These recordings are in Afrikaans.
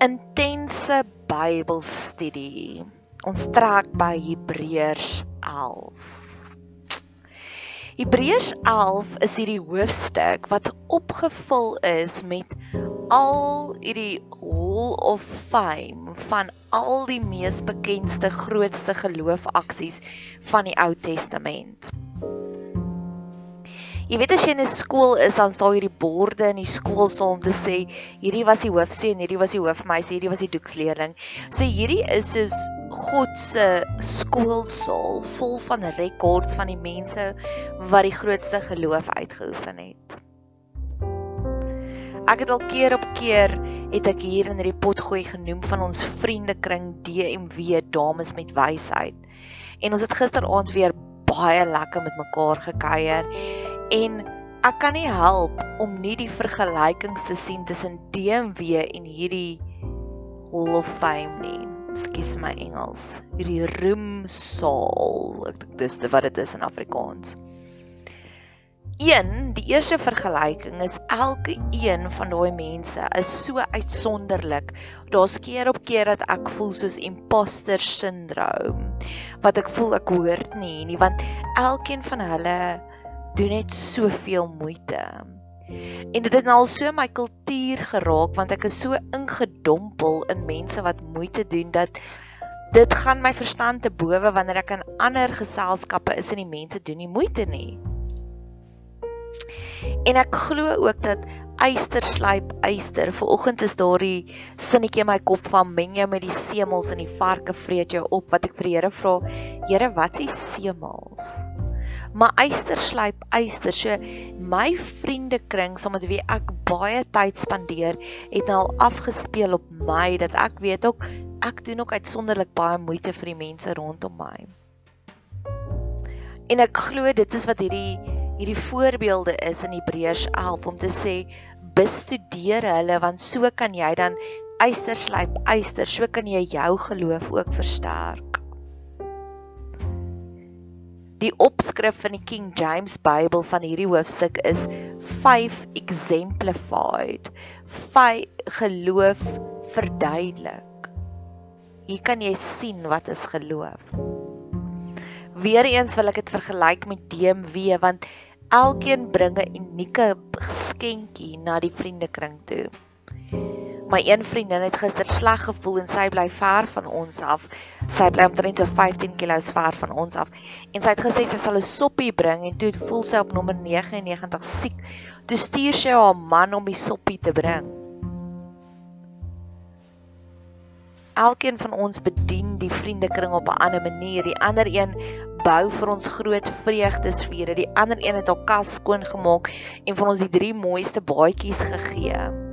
intense Bybelstudie. Ons trek by Hebreërs 11. Hebreërs 11 is hierdie hoofstuk wat opgevul is met al hierdie hall of fame van al die mees bekendste grootste geloofaksies van die Ou Testament. Jy weet as jy in 'n skool is, dan staan hierdie borde in die skoolsaal om te sê hierdie was die hoofseun, hierdie was die hoofmeisie, hierdie was die doeksleerling. So hierdie is soos God se skoolsaal vol van rekords van die mense wat die grootste geloof uitgeoefen het. Ek het al keer op keer het ek hier in hierdie potgooi genoem van ons vriendekring DMW dames met wysheid. En ons het gisteraand weer baie lekker met mekaar gekuier en ek kan nie help om nie die vergelykings te sien tussen DMW en hierdie Hall of Fame nie. Ekskuus my Engels. Hierdie roemsaal. Ek dink dis wat dit is in Afrikaans. Een, die eerste vergelyking is elke een van daai mense is so uitsonderlik. Daar's keer op keer dat ek voel soos imposter syndroom. Wat ek voel ek hoort nie nie want elkeen van hulle doen net soveel moeite. En dit het nou al so my kultuur geraak want ek is so ingedompel in mense wat moeite doen dat dit gaan my verstand te bowe wanneer ek in ander geselskappe is en die mense doen nie moeite nie. En ek glo ook dat eyster slyp eyster. Vanoggend is daardie sinnetjie in my kop van meng jou met die semels en die varke vreet jou op wat ek vir die Here vra. Here, wat is semels? Maar eyster slyp eyster. So my vriendekring saam met wie ek baie tyd spandeer, het nou al afgespeel op my dat ek weet ook ek doen ook uitsonderlik baie moeite vir die mense rondom my. En ek glo dit is wat hierdie hierdie voorbeelde is in Hebreërs 11 om te sê bestudeer hulle want so kan jy dan eyster slyp eyster, so kan jy jou geloof ook versterk. Die opskrif van die King James Bybel van hierdie hoofstuk is 5 exemplified. 5 geloof verduidelik. Hier kan jy sien wat is geloof. Weereens wil ek dit vergelyk met DMW want elkeen bring 'n unieke geskenkie na die vriendekring toe. My een vriendin het gister sleg gevoel en sy bly ver van ons af. Sy bly omtrent so 15 km ver van ons af. En sy het gesê sy sal 'n soppie bring en toe voel sy op nommer 99 siek. Toe stuur sy haar man om die soppie te bring. Elkeen van ons bedien die vriendekring op 'n ander manier. Die ander een bou vir ons groot vreugdesfere. Die ander een het haar kas skoon gemaak en vir ons die drie mooiste baadjies gegee.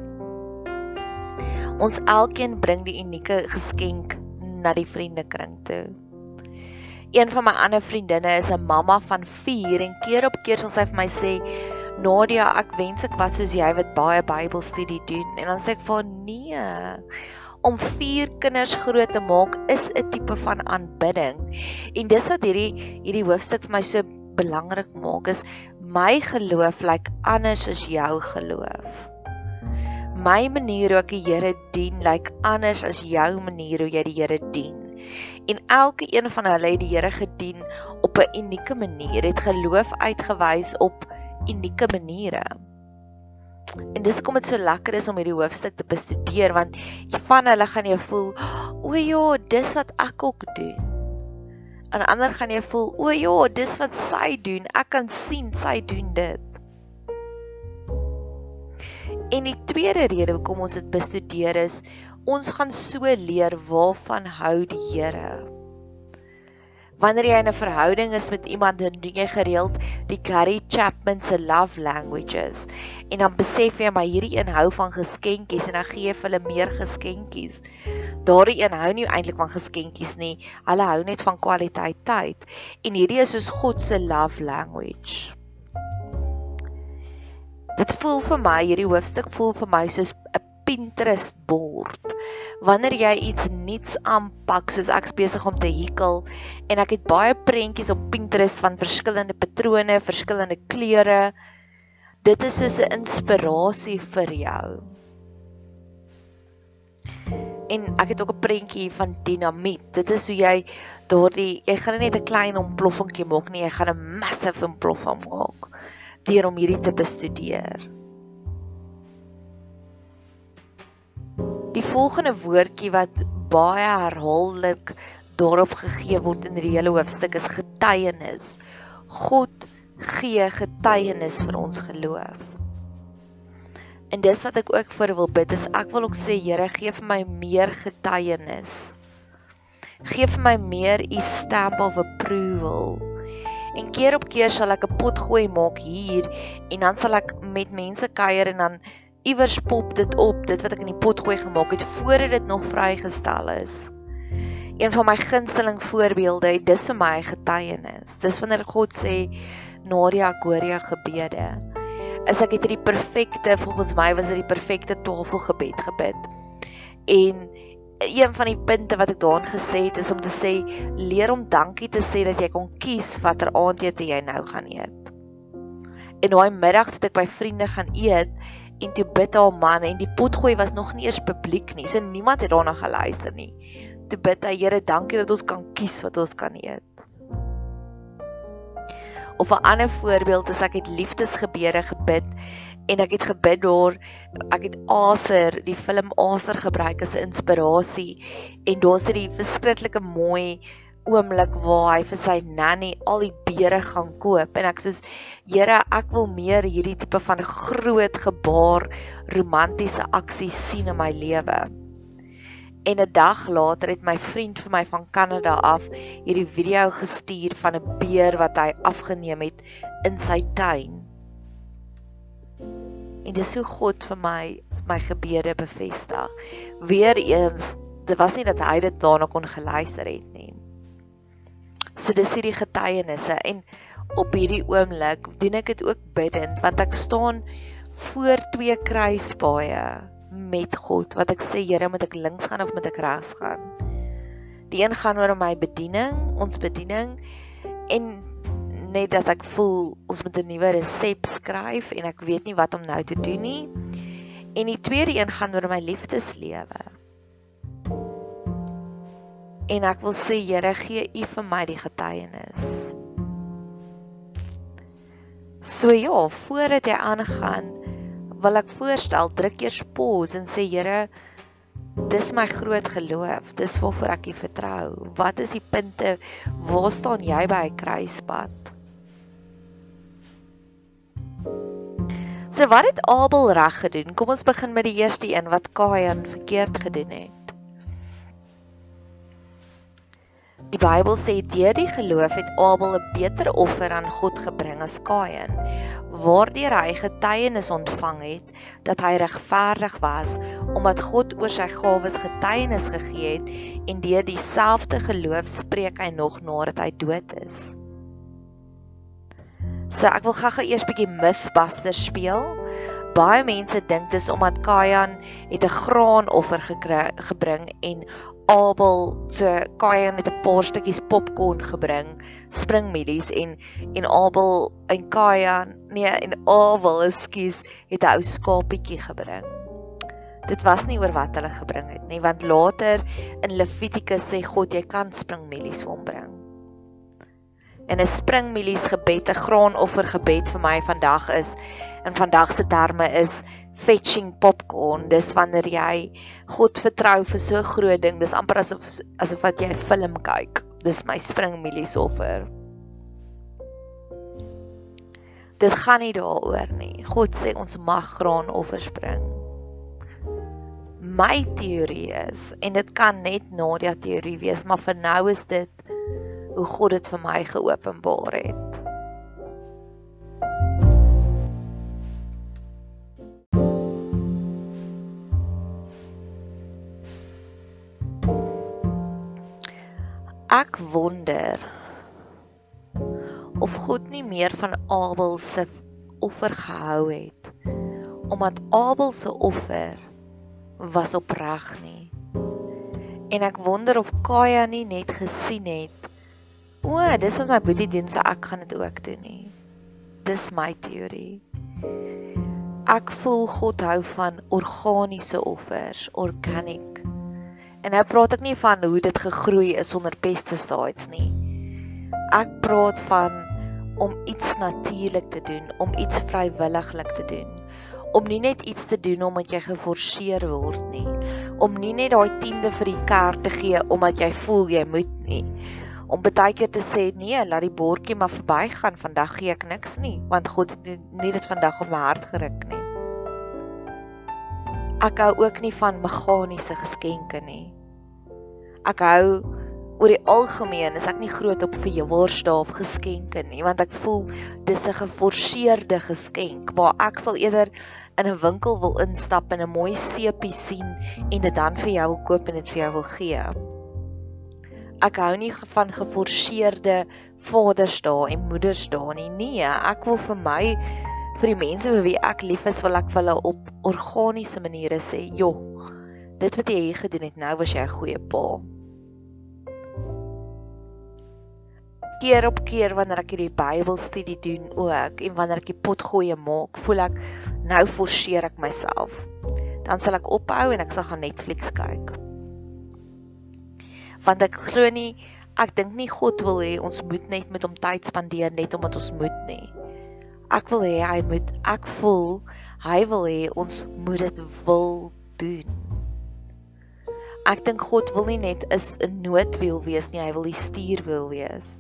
Ons elkeen bring die unieke geskenk na die vriendekring toe. Een van my ander vriendinne is 'n mamma van 4 en keer op keer sal sy vir my sê Nadia, ek wens ek was soos jy wat baie Bybelstudie doen en dan sê ek vir nee. Om 4 kinders groot te maak is 'n tipe van aanbidding. En dis wat hierdie hierdie hoofstuk vir my so belangrik maak is my geloof lyk like anders as jou geloof my manier hoe ek die Here dien lyk like anders as jou manier hoe jy die Here dien. En elke een van hulle het die Here gedien op 'n unieke manier, het geloof uitgewys op unieke maniere. En dis kom dit so lekker is om hierdie hoofstuk te bestudeer want van hulle gaan jy voel, o ja, dis wat ek ook doen. En ander gaan jy voel, o ja, dis wat sy doen. Ek kan sien sy doen dit. En die tweede rede hoekom ons dit bestudeer is ons gaan so leer waarvan hou die Here. Wanneer jy in 'n verhouding is met iemand, dan doen jy gereeld die Gary Chapman se love languages. En dan besef jy maar hierdie een hou van geskenkies en dan gee jy hulle meer geskenkies. Daardie een hou nie eintlik van geskenkies nie. Hulle hou net van kwaliteit tyd. En hierdie is soos God se love language. Dit voel vir my hierdie hoofstuk voel vir my soos 'n Pinterest bord. Wanneer jy iets nuuts aanpak, soos ek besig om te hekel en ek het baie prentjies op Pinterest van verskillende patrone, verskillende kleure. Dit is soos 'n inspirasie vir jou. En ek het ook 'n prentjie van dinamiet. Dit is hoe jy daardie jy gaan net 'n klein ontploffingkie maak nie, jy gaan 'n massive ontploffing maak deur om hierdie te bestudeer. Die volgende woordjie wat baie herhaaldelik daarop gegee word in die hele hoofstuk is getuienis. God gee getuienis vir ons geloof. En dis wat ek ook vir wil bid is ek wil ook sê Here gee vir my meer getuienis. Gee vir my meer u stamp of approval. En keer op keer sal ek 'n pot gooi maak hier en dan sal ek met mense kuier en dan iewers pop dit op dit wat ek in die pot gooi gemaak het voordat dit nog vrygestel is. Een van my gunsteling voorbeelde, dis vir my getuienis. Dis wanneer God sê Nadia Goria gebede. Is ek het hierdie perfekte volgens my was dit die perfekte tafelgebed gebid. En een van die punte wat ek daarin gesê het is om te sê leer om dankie te sê dat jy kon kies watter aandete jy nou gaan eet. En daai middag toe ek by vriende gaan eet en toe bid haar man en die potgooi was nog nie eers publiek nie. So niemand het daarna geluister nie. Toe bid hy Here, dankie dat ons kan kies wat ons kan eet. Of 'n ander voorbeeld is ek het liefdesgebede gebid en ek het gebid daar ek het Arthur, die film Arthur gebruik as 'n inspirasie en daar sit die verskriklike mooi oomblik waar hy vir sy nanny al die beere gaan koop en ek sê Here ek wil meer hierdie tipe van groot gebaar romantiese aksies sien in my lewe. En 'n dag later het my vriend vir my van Kanada af hierdie video gestuur van 'n beer wat hy afgeneem het in sy tuin. En dis hoe God vir my my gebede bevestig. Weereens, dit was nie dat hy dit daarna kon geluister het nie. So dis hierdie getuienisse en op hierdie oomblik doen ek dit ook bidend want ek staan voor twee kruispaaie met God wat ek sê Here moet ek links gaan of moet ek regs gaan. Die een gaan oor my bediening, ons bediening en net dat ek voel ons moet 'n nuwe resep skryf en ek weet nie wat om nou te doen nie. En die tweede een gaan oor my liefdeslewe en ek wil sê Here gee U vir my die getuienis. So ja, voordat jy aangaan, wil ek voorstel druk eers pause en sê Here, dis my groot geloof, dis waarvoor ek U vertrou. Wat is die punte? Waar staan jy by 'n kruispunt? So wat het Abel reg gedoen? Kom ons begin met die eerste een wat Kain verkeerd gedoen het. Die Bybel sê deur die geloof het Abel 'n beter offer aan God gebring as Kain, waardeur hy getuienis ontvang het dat hy regverdig was omdat God oor sy gawes getuienis gegee het en deur dieselfde geloof spreek hy nog nadat hy dood is. So ek wil gou-gou eers bietjie Mythbusters speel. Baie mense dink dis omdat Kain het 'n graanoffer gebring en Abel so Kain het 'n paar stukkies popcorn gebring, springmielies en en Abel en Kain, nee, en Abel, ekskuus, het 'n ou skapietjie gebring. Dit was nie oor wat hulle gebring het nie, want later in Levitikus sê God jy kan springmielies vir hom bring. En 'n springmielies gebed, 'n graanoffer gebed vir my vandag is in vandag se terme is fetching popcorn. Dis wanneer jy God vertrou vir so 'n groot ding. Dis amper asof asof wat jy 'n film kyk. Dis my springmilies offer. Dit gaan nie daaroor nie. God sê ons mag graan offers bring. My teorie is en dit kan net Nadia teorie wees, maar vir nou is dit hoe God dit vir my geopenbaar het. Ek wonder of God nie meer van Abel se offer gehou het omdat Abel se offer was opreg nie. En ek wonder of Kain nie net gesien het o, dis wat my boetie doen, so ek gaan dit ook doen nie. Dis my teorie. Ek voel God hou van organiese offers, organic En nou praat ek nie van hoe dit gegroei is sonder pesticides nie. Ek praat van om iets natuurlik te doen, om iets vrywilliglik te doen. Om nie net iets te doen omdat jy geforseer word nie. Om nie net daai tiende vir die kerk te gee omdat jy voel jy moet nie. Om baie keer te sê nee, laat die bordjie maar verbygaan. Vandag gee ek niks nie, want God het nie dit vandag op my hart geruk nie. Ek hou ook nie van meganiese geskenke nie. Ek hou oor die algemeen is ek nie groot op verjaarsdae of geskenke nie want ek voel dis 'n geforseerde geskenk waar ek sal eerder in 'n winkel wil instap en 'n mooi sepie sien en dit dan vir jou wil koop en dit vir jou wil gee. Ek hou nie van geforseerde Vadersdae en Moedersdae nie. Nee, ek wil vir my vir die mense vir wie ek lief is, wil ek vir hulle op organiese maniere sê, "Joh, dit wat jy hier gedoen het, nou was jy 'n goeie pa." keer op keer wanneer ek hierdie Bybelstudie doen ook en wanneer ek die potgoeie maak, voel ek nou forceer ek myself. Dan sal ek ophou en ek sal gaan Netflix kyk. Want ek glo nie ek dink nie God wil hê ons moet net met hom tyd spandeer net omdat ons moet nie. Ek wil hê hy moet ek voel hy wil hê ons moet dit wil doen. Ek dink God wil nie net is 'n noodwiel wees nie, hy wil die stuurwiel wees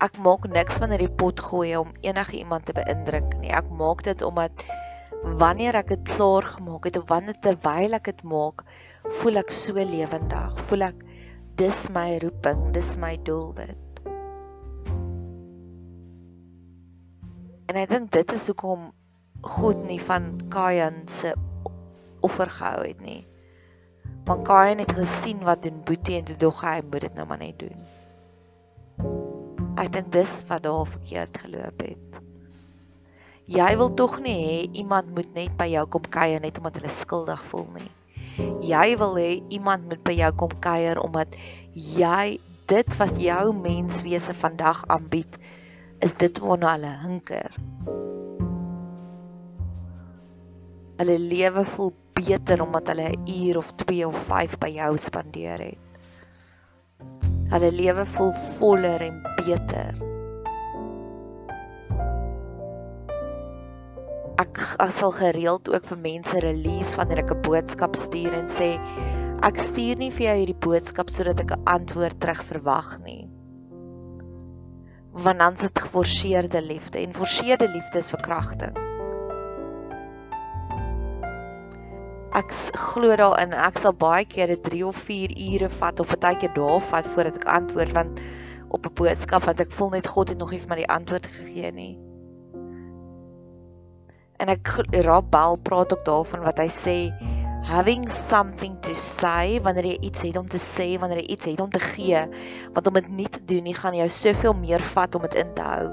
ek maak niks wanneer die pot gooi om enige iemand te beïndruk nie. Ek maak dit omdat wanneer ek dit klaar gemaak het of wanneer terwyl ek dit maak, voel ek so lewendig. Voel ek dis my roeping, dis my doel dit. En ek dink dit is hoekom God nie van Kain se offer gehou het nie. Want Kain het gesien wat doen Boetie en toe dog hy moet dit nou maar net doen. Ek dink dis wat daar verkeerd geloop het. Jy wil tog nie hê iemand moet net by jou kom kuier net omdat hulle skuldig voel nie. Jy wil hê iemand moet by jou kom kuier omdat jy dit wat jou menswese vandag aanbied is dit waarna hulle hinker. Hulle lewe voel beter omdat hulle 'n uur of 2 of 5 by jou spandeer het. Hulle lewe voel voller en beter. Ek sal gereeld ook vir mense release wanneer ek 'n boodskap stuur en sê ek stuur nie vir jou hierdie boodskap sodat ek 'n antwoord terug verwag nie. Want dan is dit geforseerde liefde en forseerde liefde is verkrachting. ek glo daarin ek sal baie keer 3 of 4 ure vat of baie keer dae vat voordat ek antwoord want op 'n boodskap wat ek voel net God het nog nie vir my die antwoord gegee nie. En ek Rob Bell praat ook daarvan wat hy sê having something to say wanneer jy iets het om te sê, wanneer jy iets het om te gee, want om dit nie te doen nie gaan jou soveel meer vat om dit in te hou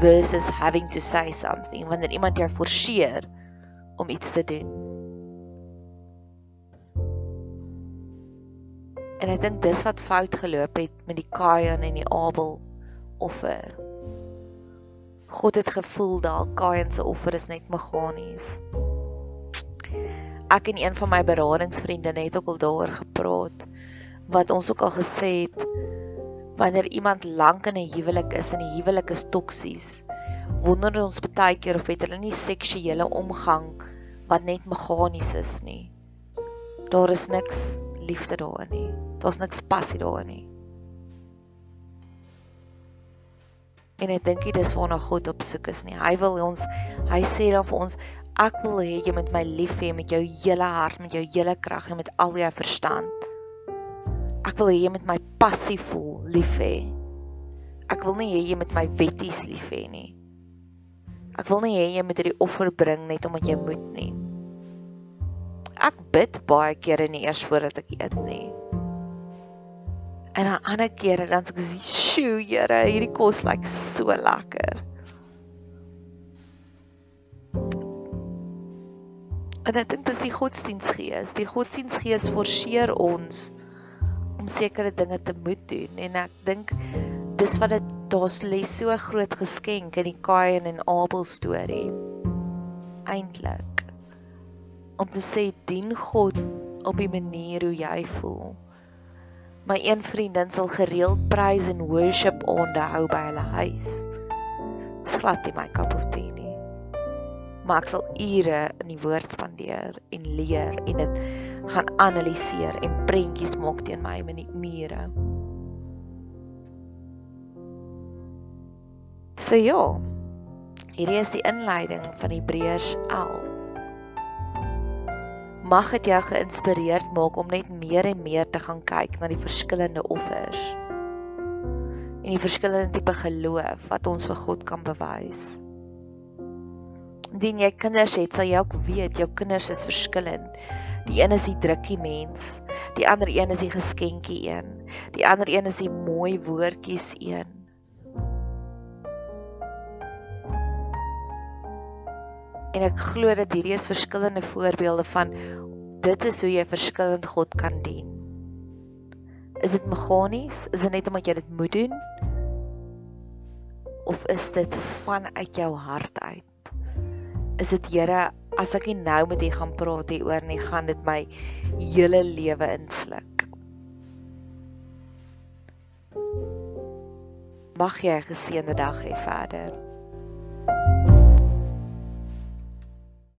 versus having to say something wanneer iemand jou forceer om iets te doen. En ek dink dis wat fout geloop het met die Kain en die Abel offer. God het gevoel dat Kain se offer is net meganies. Ek en een van my beradingsvriende het ook al daaroor gepraat wat ons ook al gesê het wanneer iemand lank in 'n huwelik is en die huwelik is toksies wonder ons baie keer of het hulle nie seksuele omgang wat net meganies is nie. Daar is niks liefde daarin nie. Daar's niks passie daarin nie. En ek dink dit is waarna God op soek is nie. Hy wil ons hy sê dan vir ons ek wil hê jy moet my lief hê met jou hele hart, met jou hele krag en met al jou verstand. Ek wil hê jy moet my passie voel, lief hê. Ek wil nie hê jy moet my wetties lief hê nie. Ek wil nie hê jy moet hierdie offer bring net omdat jy moet nie ek bid baie kere nie eers voordat ek eet nie. En dan ander kere dan sê ek, "Sjoe, Here, hierdie kos lyk like so lekker." En ek dink dis die godsdiensgees. Die godsdiensgees forceer ons om sekere dinge te moet doen en ek dink dis wat dit daar's lê so groot geskenk in die Kain en Abel storie. Eintlik om te sê dien God op die manier hoe jy voel. My een vriendin sal gereeld praise en worship onderhou by hulle huis. Dis glad nie my cup of tea nie. Maar ek sal ure in die woord spandeer en leer en dit gaan analiseer en prentjies maak teen my mure. So ja. Hierdie is die inleiding van Hebreërs 11. Mag dit jou geïnspireerd maak om net meer en meer te gaan kyk na die verskillende offers en die verskillende tipe geloof wat ons vir God kan bewys. Indien jy kinders het, sal jy ook weet jou kinders is verskillend. Die een is die drukkie mens, die ander een is die geskenkie een, die ander een is die mooi woordjies een. En ek glo dat hierdie is verskillende voorbeelde van dit is hoe jy verskillend God kan dien. Is dit meganies? Is dit net omdat jy dit moet doen? Of is dit vanuit jou hart uit? Is dit Here, as ek nie nou met U gaan praat hieroor nie, gaan dit my hele lewe insluk. Mag jy 'n geseënde dag hê verder. thank you